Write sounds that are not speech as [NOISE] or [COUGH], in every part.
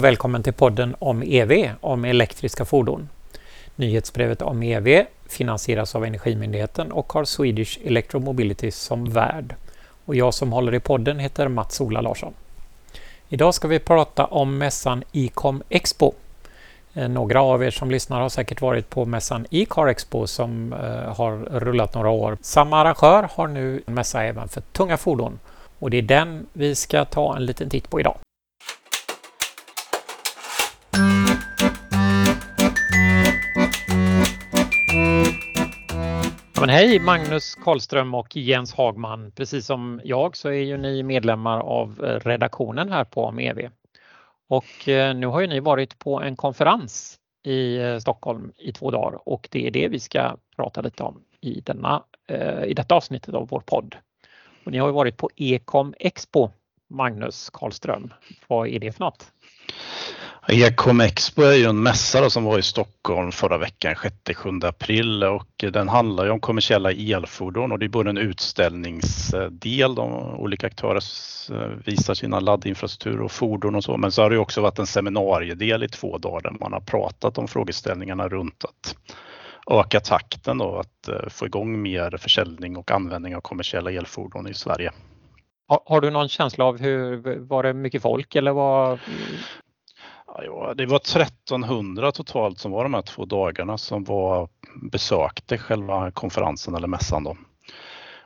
Välkommen till podden om EV, om elektriska fordon. Nyhetsbrevet om EV finansieras av Energimyndigheten och har Swedish Electromobility som värd. Och jag som håller i podden heter Mats-Ola Larsson. Idag ska vi prata om mässan Ecom Expo. Eh, några av er som lyssnar har säkert varit på mässan E-car Expo som eh, har rullat några år. Samma arrangör har nu en mässa även för tunga fordon och det är den vi ska ta en liten titt på idag. Men hej Magnus Karlström och Jens Hagman. Precis som jag så är ju ni medlemmar av eh, redaktionen här på AMEV. Och eh, nu har ju ni varit på en konferens i eh, Stockholm i två dagar och det är det vi ska prata lite om i, denna, i detta avsnittet av vår podd. Och ni har ju varit på Ecom Expo, Magnus Karlström. Vad är det för något? Ecom Expo är ju en mässa som var i Stockholm förra veckan, 6-7 april och den handlar ju om kommersiella elfordon och det är både en utställningsdel, de olika aktörer eh, visar sina laddinfrastruktur och fordon och så, men så har det också varit en seminariedel i två dagar där man har pratat om frågeställningarna runt att öka takten och att eh, få igång mer försäljning och användning av kommersiella elfordon i Sverige. Har, har du någon känsla av hur, var det mycket folk eller var Ja, det var 1300 totalt som var de här två dagarna som var, besökte själva konferensen eller mässan. Då.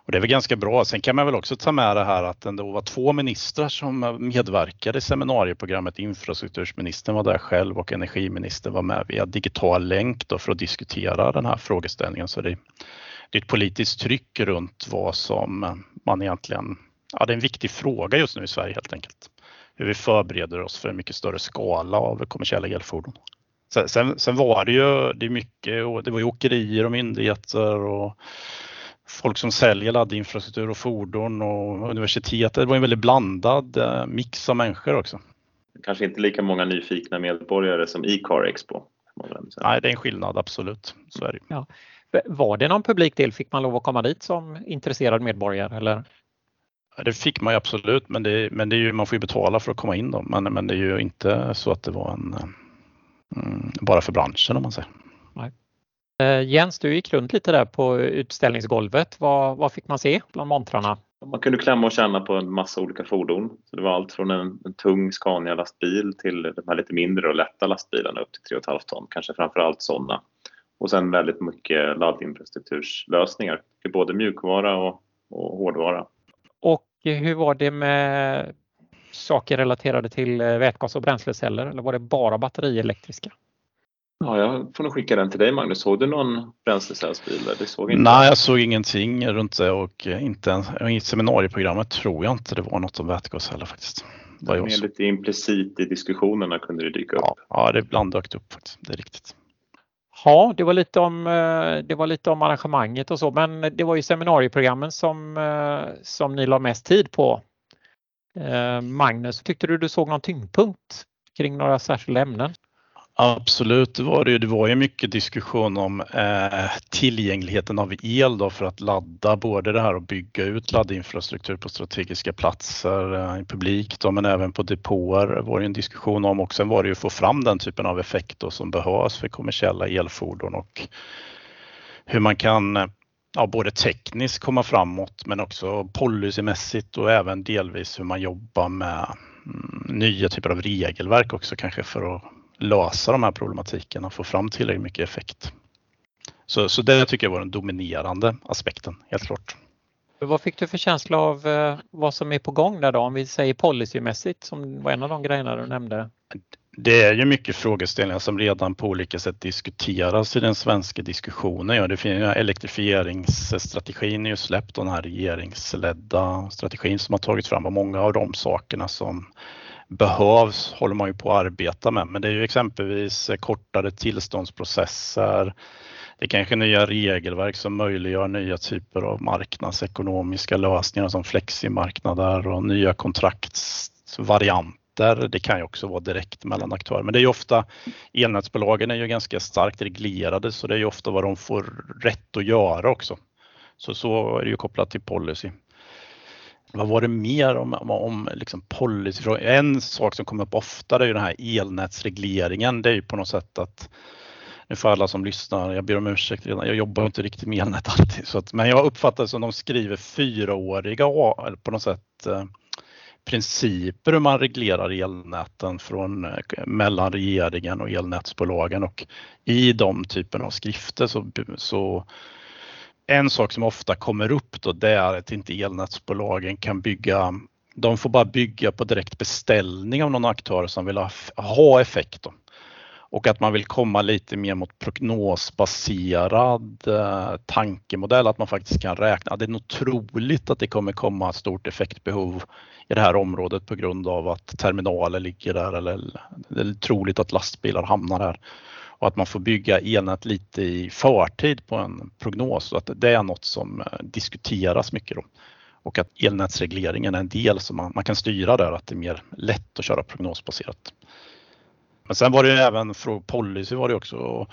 Och det är väl ganska bra. Sen kan man väl också ta med det här att det var två ministrar som medverkade i seminarieprogrammet. Infrastruktursministern var där själv och energiministern var med via digital länk då för att diskutera den här frågeställningen. Så det, det är ett politiskt tryck runt vad som man egentligen, ja det är en viktig fråga just nu i Sverige helt enkelt hur vi förbereder oss för en mycket större skala av kommersiella elfordon. Sen, sen, var det ju det är mycket, det var ju åkerier och myndigheter och folk som säljer laddinfrastruktur och fordon och universitet. Det var en väldigt blandad eh, mix av människor också. Kanske inte lika många nyfikna medborgare som i Car Expo. Nej, det är en skillnad absolut. Så är det. Ja. Var det någon publikdel? Fick man lov att komma dit som intresserad medborgare? Eller? Det fick man ju absolut, men, det, men det är ju, man får ju betala för att komma in då. Men, men det är ju inte så att det var en mm, bara för branschen om man säger. Nej. Uh, Jens, du gick runt lite där på utställningsgolvet. Vad, vad fick man se bland montrarna? Man kunde klämma och känna på en massa olika fordon. Så det var allt från en, en tung Scania-lastbil till de här lite mindre och lätta lastbilarna upp till 3,5 ton, kanske framför allt sådana. Och sen väldigt mycket laddinfrastrukturslösningar, både mjukvara och, och hårdvara. Hur var det med saker relaterade till eh, vätgas och bränsleceller eller var det bara batterielektriska? Ja, jag får nog skicka den till dig Magnus. Såg du någon bränslecellsbil? Det såg inte. Nej, jag såg ingenting runt det och inte i seminarieprogrammet tror jag inte det var något om vätgas heller faktiskt. Det var lite implicit i diskussionerna kunde det dyka upp. Ja, ja det ibland dök upp faktiskt. Det är riktigt. Ja, det var lite om, eh, det var lite om arrangemanget och så, men det var ju seminarieprogrammen som, eh, som ni la mest tid på. Eh, Magnus, tyckte du du såg någon tyngdpunkt kring några särskilda ämnen? Absolut, det var det. Det var ju mycket diskussion om eh, tillgängligheten av el då för att ladda både det här och bygga ut laddinfrastruktur på strategiska platser eh, i publik då, men även på depåer var det en diskussion om och sen var det ju att få fram den typen av effekt då, som behövs för kommersiella elfordon och hur man kan ja, både tekniskt komma framåt men också policymässigt och även delvis hur man jobbar med mm, nya typer av regelverk också kanske för att lösa de här problematiken och få fram tillräckligt mycket effekt. Så, så det tycker jag var den dominerande aspekten, helt klart. Vad fick du för känsla av eh, vad som är på gång där då, om vi säger policymässigt som var en av de grejerna du nämnde? Det är ju mycket frågeställningar som redan på olika sätt diskuteras i den svenska diskussionen. Ja, det finns elektrifieringsstrategin är ju släppt, den här regeringsledda strategin som har tagit fram och många av de sakerna som behövs håller man ju på att arbeta med. Men det är ju exempelvis eh, kortare tillståndsprocesser. Det är kanske nya regelverk som möjliggör nya typer av marknadsekonomiska lösningar som fleximarknader och nya kontraktsvarianter. Det kan ju också vara direkt mellan aktörer, men det är ju ofta elnätsbolagen är ju ganska starkt reglerade så det är ju ofta vad de får rätt att göra också. Så så är det ju kopplat till policy vad var det mer om, om, om liksom policy? En sak som kommer upp ofta är ju den här elnätsregleringen. Det är ju på något sätt att nu får alla som lyssnar, jag ber om ursäkt redan, jag jobbar inte riktigt med elnät alltid, så att, men jag uppfattar det som de skriver fyraåriga på något sätt eh, principer hur man reglerar elnäten från eh, mellan regeringen och elnätsbolagen och i de typen av skrifter så, så en sak som ofta kommer upp då det är att inte elnätsbolagen kan bygga de får bara bygga på direkt beställning av någon aktör som vill ha, ha effekt. Då. Och att man vill komma lite mer mot prognosbaserad eh, tankemodell, att man faktiskt kan räkna. Det är nog troligt att det kommer komma ett stort effektbehov i det här området på grund av att terminaler ligger där eller det är troligt att lastbilar hamnar där och att man får bygga elnät lite i förtid på en prognos Så att det är något som eh, diskuteras mycket då. Och att elnätsregleringen är en del som man, man kan styra där, att det är mer lätt att köra prognosbaserat. Men sen var det även från policy var det också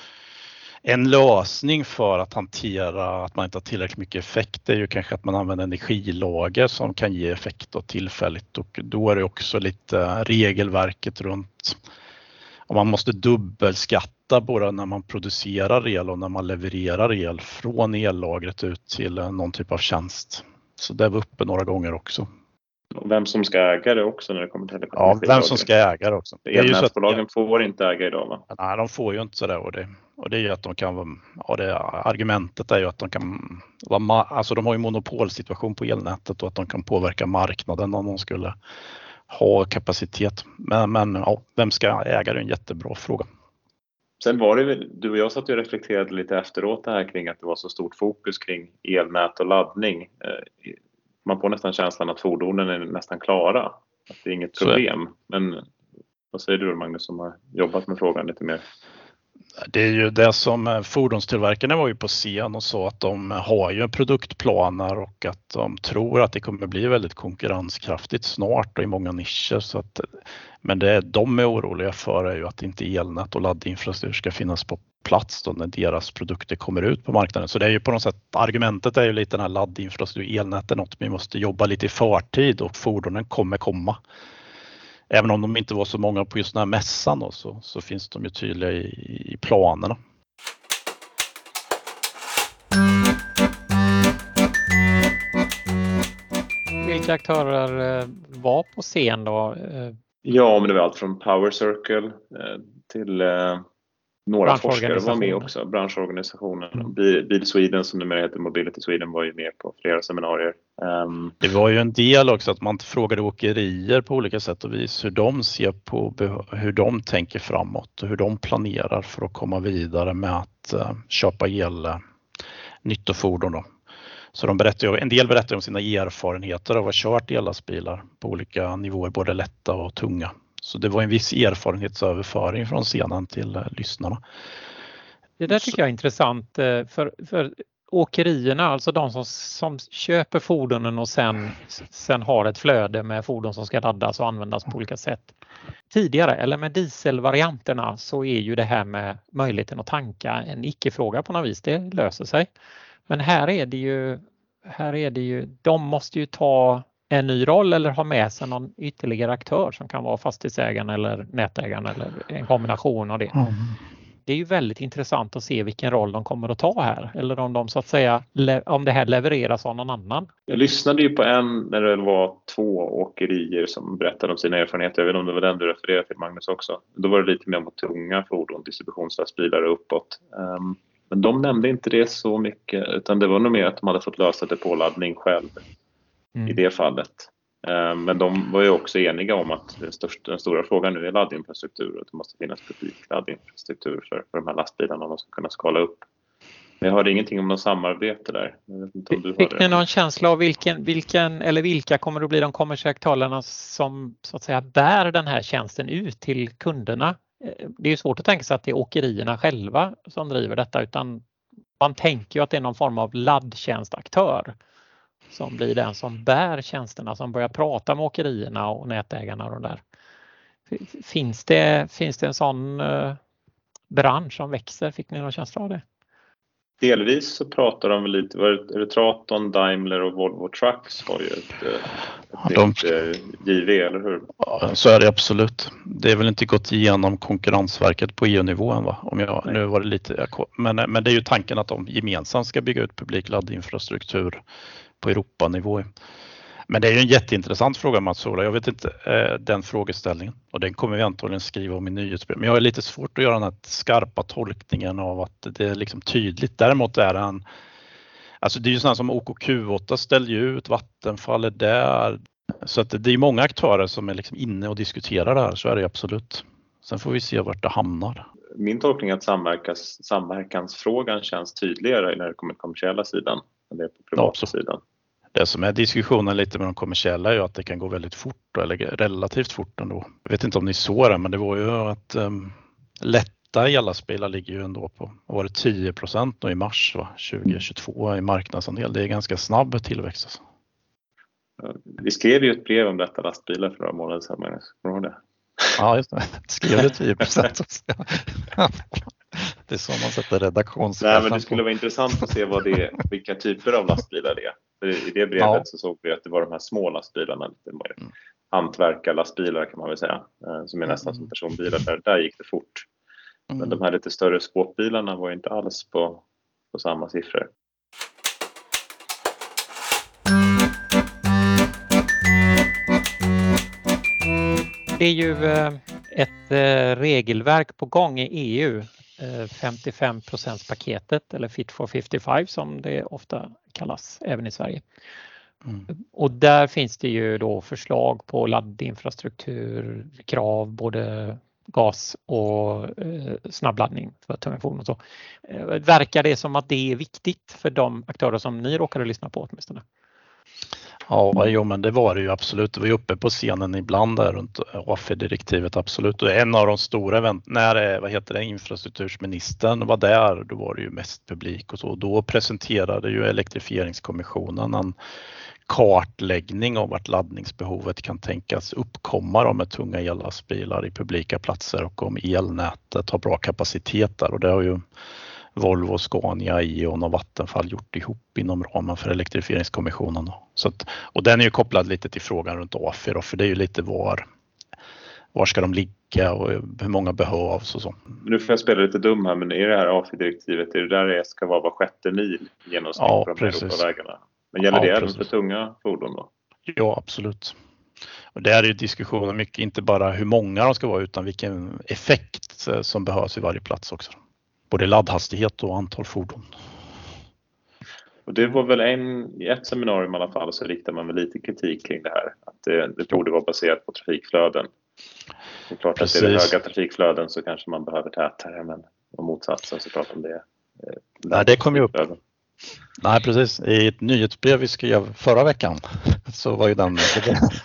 en lösning för att hantera att man inte har tillräckligt mycket effekt är ju kanske att man använder energilager som kan ge effekt och tillfälligt och då är det också lite regelverket runt om man måste dubbelskatta både när man producerar el och när man levererar el från ellagret ut till någon typ av tjänst. Så det var uppe några gånger också. Vem som ska äga det också när det kommer till Ja, vem som ska äga det också. Elnätsbolagen får inte äga idag va? Nej, de får ju inte sådär och det, och det är ju att de kan ja, det argumentet är ju att de kan vara, alltså de har ju monopolsituation på elnätet och att de kan påverka marknaden om de skulle ha kapacitet. Men, men ja, vem ska äga det är en jättebra fråga. Sen var det väl, du och jag satt och reflekterade lite efteråt det här kring att det var så stort fokus kring elnät och laddning. Eh, man får nästan känslan att fordonen är nästan klara. Att det är inget problem. Men vad säger du Magnus som har jobbat med frågan lite mer? Det är ju det som eh, fordonstillverkarna var ju på scen och sa att de har ju produktplaner och att de tror att det kommer bli väldigt konkurrenskraftigt snart och i många nischer. Så att, men det de är oroliga för är ju att inte elnät och laddinfrastruktur ska finnas på plats då när deras produkter kommer ut på marknaden. Så det är ju på något sätt argumentet är ju lite den här laddinfrastruktur, elnät är något vi måste jobba lite i förtid och fordonen kommer komma. Även om de inte var så många på just den här mässan då, så, så finns de ju tydliga i, i planerna. Vilka aktörer eh, var på scen då? Eh, ja, men det var allt från Power Circle eh, till några forskare var med också, branschorganisationen. Mm. Bil Sweden som numera heter Mobility Sweden var ju med på flera seminarier. Um, det var ju en del också att man frågade åkerier på olika sätt och vis hur de ser på hur de tänker framåt och hur de planerar för att komma vidare med att uh, köpa el uh, nyttofordon. Då. Så de berättar, en del berättar om sina erfarenheter av att ha kört ellastbilar på olika nivåer, både lätta och tunga. Så det var en viss erfarenhetsöverföring från scenen till eh, lyssnarna. Det där tycker jag är intressant eh, för, för åkerierna, alltså de som, som köper fordonen och sen, sen har ett flöde med fordon som ska laddas och användas på olika sätt. Tidigare, eller med dieselvarianterna, så är ju det här med möjligheten att tanka en icke-fråga på något vis. Det löser sig. Men här är det ju, här är det ju, de måste ju ta en ny roll eller ha med sig någon ytterligare aktör som kan vara fastighetsägaren eller nätägaren eller en kombination av det. Mm. Det är ju väldigt intressant att se vilken roll de kommer att ta här eller om de så att säga om det här levereras av någon annan. Jag lyssnade ju på en när det var två åkerier som berättade om sina erfarenheter. Jag vet inte om det var den du refererade till Magnus också. Då var det lite mer mot tunga fordon, distributionslastbilar och uppåt. Um, men de nämnde inte det så mycket utan det var nog mer att de hade fått lösa depåladdning själv mm. i det fallet. Eh, men de var ju också eniga om att den, största, den stora frågan nu är laddinfrastruktur och att det måste finnas publik laddinfrastruktur för, för de här lastbilarna om de ska kunna skala upp. Men jag hörde ingenting om något samarbete där. Fick ni någon känsla av vilken, vilken eller vilka kommer att bli de kommersiella aktörerna som så att säga bär den här tjänsten ut till kunderna? Eh, det är svårt att tänka sig att det är åkerierna själva som driver detta utan man tänker ju att det är någon form av laddtjänstaktör som blir den som bär tjänsterna, som börjar prata med åkerierna och nätägarna och där. Finns det, finns det en sån eh, bransch som växer? Fick ni någon känsla av det? delvis så pratar de väl lite, är det Traton, Daimler och Volvo Trucks har ju ett, ett de, nytt JV, eller hur? Ja, så är det absolut. Det är väl inte gått igenom Konkurrensverket på EU-nivån va? Om jag, nu var det lite, men, men det är ju tanken att de gemensamt ska bygga ut publik laddinfrastruktur på Europanivå. Men det är ju en jätteintressant fråga Mats Ola. Jag vet inte eh, den frågeställningen och den kommer vi antagligen skriva om i nyhetsbrev. Men jag har lite svårt att göra den här skarpa tolkningen av att det är liksom tydligt. Däremot är en Alltså det är ju sådana som OKQ8 ställer ju ut, Vattenfall är där. Så att det är många aktörer som är liksom inne och diskuterar det här, så är det absolut. Sen får vi se vart det hamnar. Min tolkning är att samverkans, samverkansfrågan känns tydligare när det kommer till kommersiella sidan än det är på privata ja, sidan. Det som är diskussionen lite med de kommersiella är ju att det kan gå väldigt fort, eller relativt fort ändå. Jag vet inte om ni såg det, men det var ju att um, lätta elbilar ligger ju ändå på, var det 10 nu i mars va? 2022 i marknadsandel. Det är ganska snabb tillväxt. Alltså. Vi skrev ju ett brev om detta lastbilar för några månader sedan, Magnus. Kommer du ihåg det? Ja, just det. Skrev det 10% [LAUGHS] Det är så man sätter redaktionschefen Nej, men Det skulle vara intressant att se vad det är, vilka typer av lastbilar det är. För I det brevet ja. så såg vi att det var de här små lastbilarna, lite mer mm. hantverkarlastbilar kan man väl säga, eh, som är nästan som mm. personbilar. Där, där gick det fort. Men mm. de här lite större skåpbilarna var inte alls på, på samma siffror. Det är ju eh, ett eh, regelverk på gång i EU 55% paketet eller Fit for 55 som det ofta kallas även i Sverige. Mm. Och där finns det ju då förslag på laddinfrastruktur, krav både gas och eh, snabbladdning för tunga fordon. Så, eh, verkar det som att det är viktigt för de aktörer som ni råkade lyssna på åtminstone? Ja, jo, men det var det ju absolut. Det var ju uppe på scenen ibland där runt AFE-direktivet, absolut. Och en av de stora event, när eh, vad heter det, infrastruktursministern var där, då var det ju mest publik och så. Då presenterade ju elektrifieringskommissionen en kartläggning av vart laddningsbehovet kan tänkas uppkomma då med tunga ellastbilar i publika platser och om elnätet har bra kapacitet där och det har ju Volvo, Scania, Ion och Vattenfall gjort ihop inom ramen för elektrifieringskommissionen. Så att, och den är ju kopplad lite till frågan runt AFI då, för det är ju lite var, var ska de ligga och hur många behövs och så. Nu får jag spela lite dum här, men är det här AFI-direktivet, är det där det ska vara var sjätte mil genomsnitt ja, på de Europavägarna? Men gäller ja, det även för tunga fordon då? Ja, absolut. Och där är diskussionen mycket, inte bara hur många de ska vara utan vilken effekt eh, som behövs i varje plats också både laddhastighet och antal fordon. Och det var väl en, i ett seminarium i alla fall så riktade man väl lite kritik kring det här. Att det, det borde vara baserat på trafikflöden. Det är klart Precis. att det är höga trafikflöden så kanske man behöver tätare men om motsatsen så pratar om det. Eh, Nej, det kom ju upp. Nej precis, i ett nyhetsbrev vi skrev förra veckan så var ju [LAUGHS] den,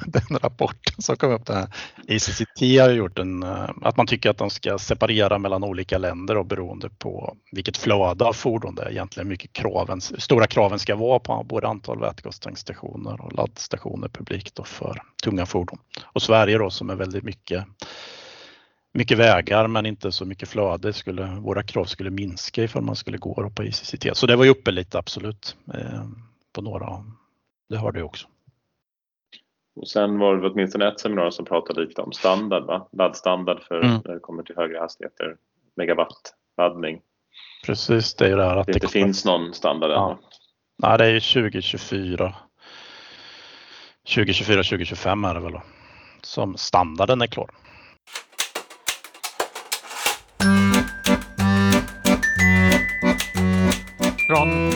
den rapporten som kom upp där. ICCT har gjort en, eh, att man tycker att de ska separera mellan olika länder och beroende på vilket flöde av fordon det är egentligen mycket kraven, stora kraven ska vara på både antal vätgastankstationer och laddstationer publikt för tunga fordon. Och Sverige då som är väldigt mycket mycket vägar men inte så mycket flöde. Skulle, våra krav skulle minska ifall man skulle gå på ICCT. Så det var ju uppe lite absolut eh, på några. Det har det också. Och sen var det åtminstone ett seminarium som pratade lite om standard, va? laddstandard för mm. när det kommer till högre hastigheter, megawattladdning. Precis, det är ju det här att det, det inte kommer... finns någon standard ja. ännu. Nej, det är ju 2024. 2024, 2025 är det väl då, som standarden är klar.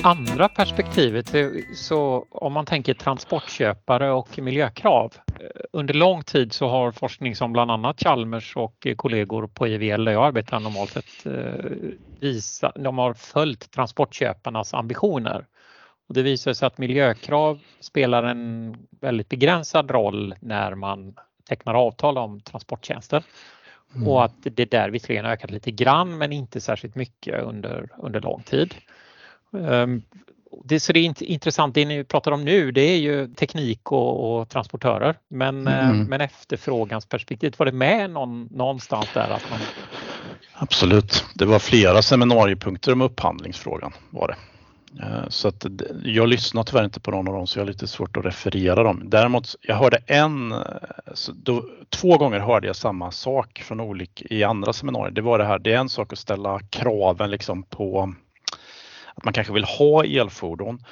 Andra perspektivet, så om man tänker transportköpare och miljökrav. Eh, under lång tid så har forskning som bland annat Chalmers och kollegor på IVL där jag arbetar normalt sett eh, visa, de har följt transportköparnas ambitioner. Och det visar sig att miljökrav spelar en väldigt begränsad roll när man tecknar avtal om transporttjänster. Mm. Och att det där visserligen ökat lite grann men inte särskilt mycket under, under lång tid. Um, det, så det är intressant, det ni pratar om nu det är ju teknik och, och transportörer men, mm. men efterfrågansperspektivet, var det med någon, någonstans där att man Absolut. Det var flera seminariepunkter om upphandlingsfrågan var det. Eh, så att jag lyssnar tyvärr inte på någon av dem så jag har lite svårt att referera dem. Däremot, jag hörde en, eh, då, två gånger hörde jag samma sak från olika i andra seminarier. Det var det här, det är en sak att ställa kraven liksom på att man kanske vill ha elfordon.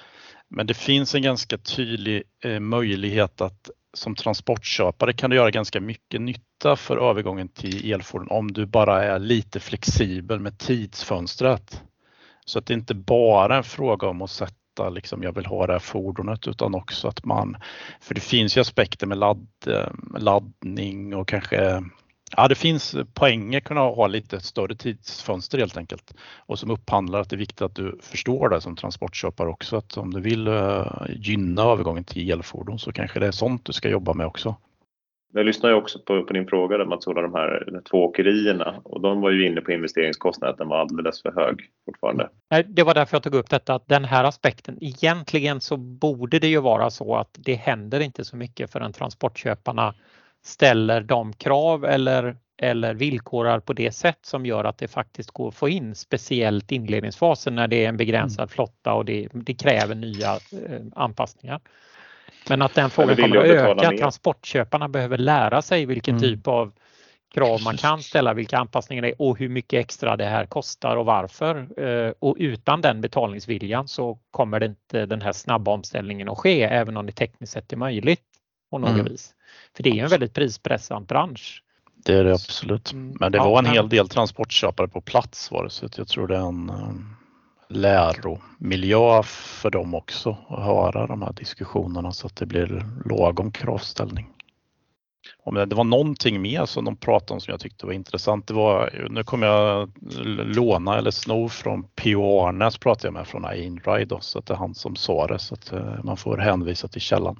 Men det finns en ganska tydlig eh, möjlighet att som transportköpare kan du göra ganska mycket nytta för övergången till elfordon om du bara är lite flexibel med tidsfönstret. Så att det inte bara är en fråga om att sätta liksom, jag vill ha det här fordonet utan också att man, för det finns ju aspekter med ladd, eh, laddning och kanske Ja, det finns poänger kunna ha lite större tidsfönster helt enkelt. Och som upphandlare att det är viktigt att du förstår det som transportköpare också att om du vill uh, gynna övergången till elfordon så kanske det är sånt du ska jobba med också. Jag lyssnar ju också på, på din fråga där Mats-Ola, de här de två åkerierna och de var ju inne på investeringskostnaden, att den var alldeles för hög fortfarande. Nej, det var därför jag tog upp detta, att den här aspekten, egentligen så borde det ju vara så att det händer inte så mycket förrän transportköparna ställer de krav eller, eller villkorar på det sätt som gör att det faktiskt går att få in speciellt inledningsfasen när det är en begränsad mm. flotta och det, det kräver nya eh, anpassningar. Men att den frågan kommer att öka, transportköparna behöver lära sig vilken mm. typ av krav man kan ställa, vilka anpassningar det är och hur mycket extra det här kostar och varför. Eh, och utan den betalningsviljan så kommer det inte den här snabba omställningen att ske, även om det tekniskt sett är möjligt på något mm. vis. För det är en väldigt prispressad bransch. Det är det absolut. Mm. Men det var en hel del transportköpare på plats var det så jag tror det är en um, läromiljö för dem också att höra de här diskussionerna så att det blir lagom kravställning. Det var någonting mer som de pratade om som jag tyckte var intressant. Det var, nu kommer jag låna eller sno från P.O. Arnes pratade jag med från Einride så att det är han som sa det så att eh, man får hänvisa till källan.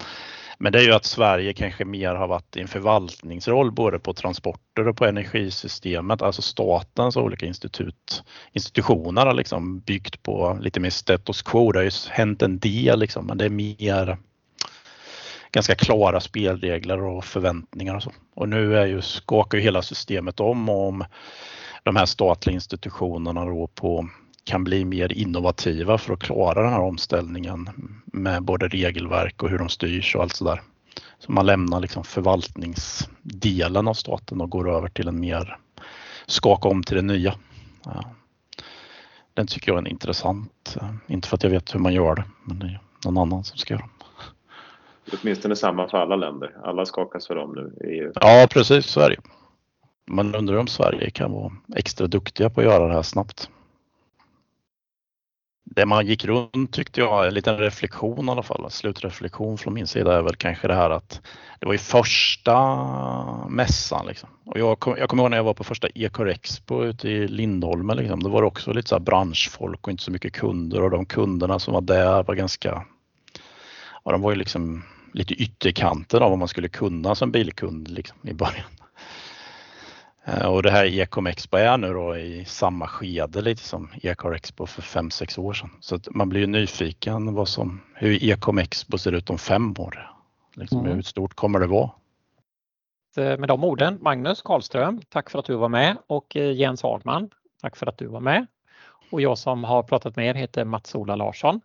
Men det är ju att Sverige kanske mer har varit i en förvaltningsroll både på transporter och på energisystemet, alltså statens olika institut, institutioner har liksom byggt på lite mer status quo. Det har ju hänt en del liksom, men det är mer ganska klara spelregler och förväntningar och så. Och nu är ju, skakar ju hela systemet om om de här statliga institutionerna då på kan bli mer innovativa för att klara den här omställningen med både regelverk och hur de styrs och allt sådär. Så man lämnar liksom förvaltningsdelen av staten och går över till en mer skaka om till det nya. Den tycker jag är intressant. Inte för att jag vet hur man gör det, men det är någon annan som ska göra det. Åtminstone samma för alla länder. Alla skakas för dem nu i EU. Ja, precis. Sverige. Man undrar om Sverige kan vara extra duktiga på att göra det här snabbt det man gick runt tyckte jag, en liten reflektion i alla fall, slutreflektion från min sida är väl kanske det här att det var ju första mässan liksom. Och jag, kom, jag kommer ihåg när jag var på första Ecor Expo ute i Lindholmen liksom. Det var också lite så här branschfolk och inte så mycket kunder och de kunderna som var där var ganska, ja de var ju liksom lite ytterkanten av vad man skulle kunna som bilkund liksom, i början. Eh, och det här Ecom Expo är nu då i samma skede lite som Ecar Expo för 5-6 år sedan. Så man blir ju nyfiken vad som, hur Ecom Expo ser ut om fem år. Liksom, mm. Hur stort kommer det vara? Eh, med de orden, Magnus Karlström, tack för att du var med och eh, Jens Hagman, tack för att du var med. Och jag som har pratat med er heter Mats-Ola Larsson.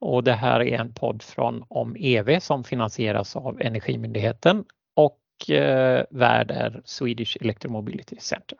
Och det här är en podd från Om EV som finansieras av Energimyndigheten Eh, värd är Swedish Electromobility Center.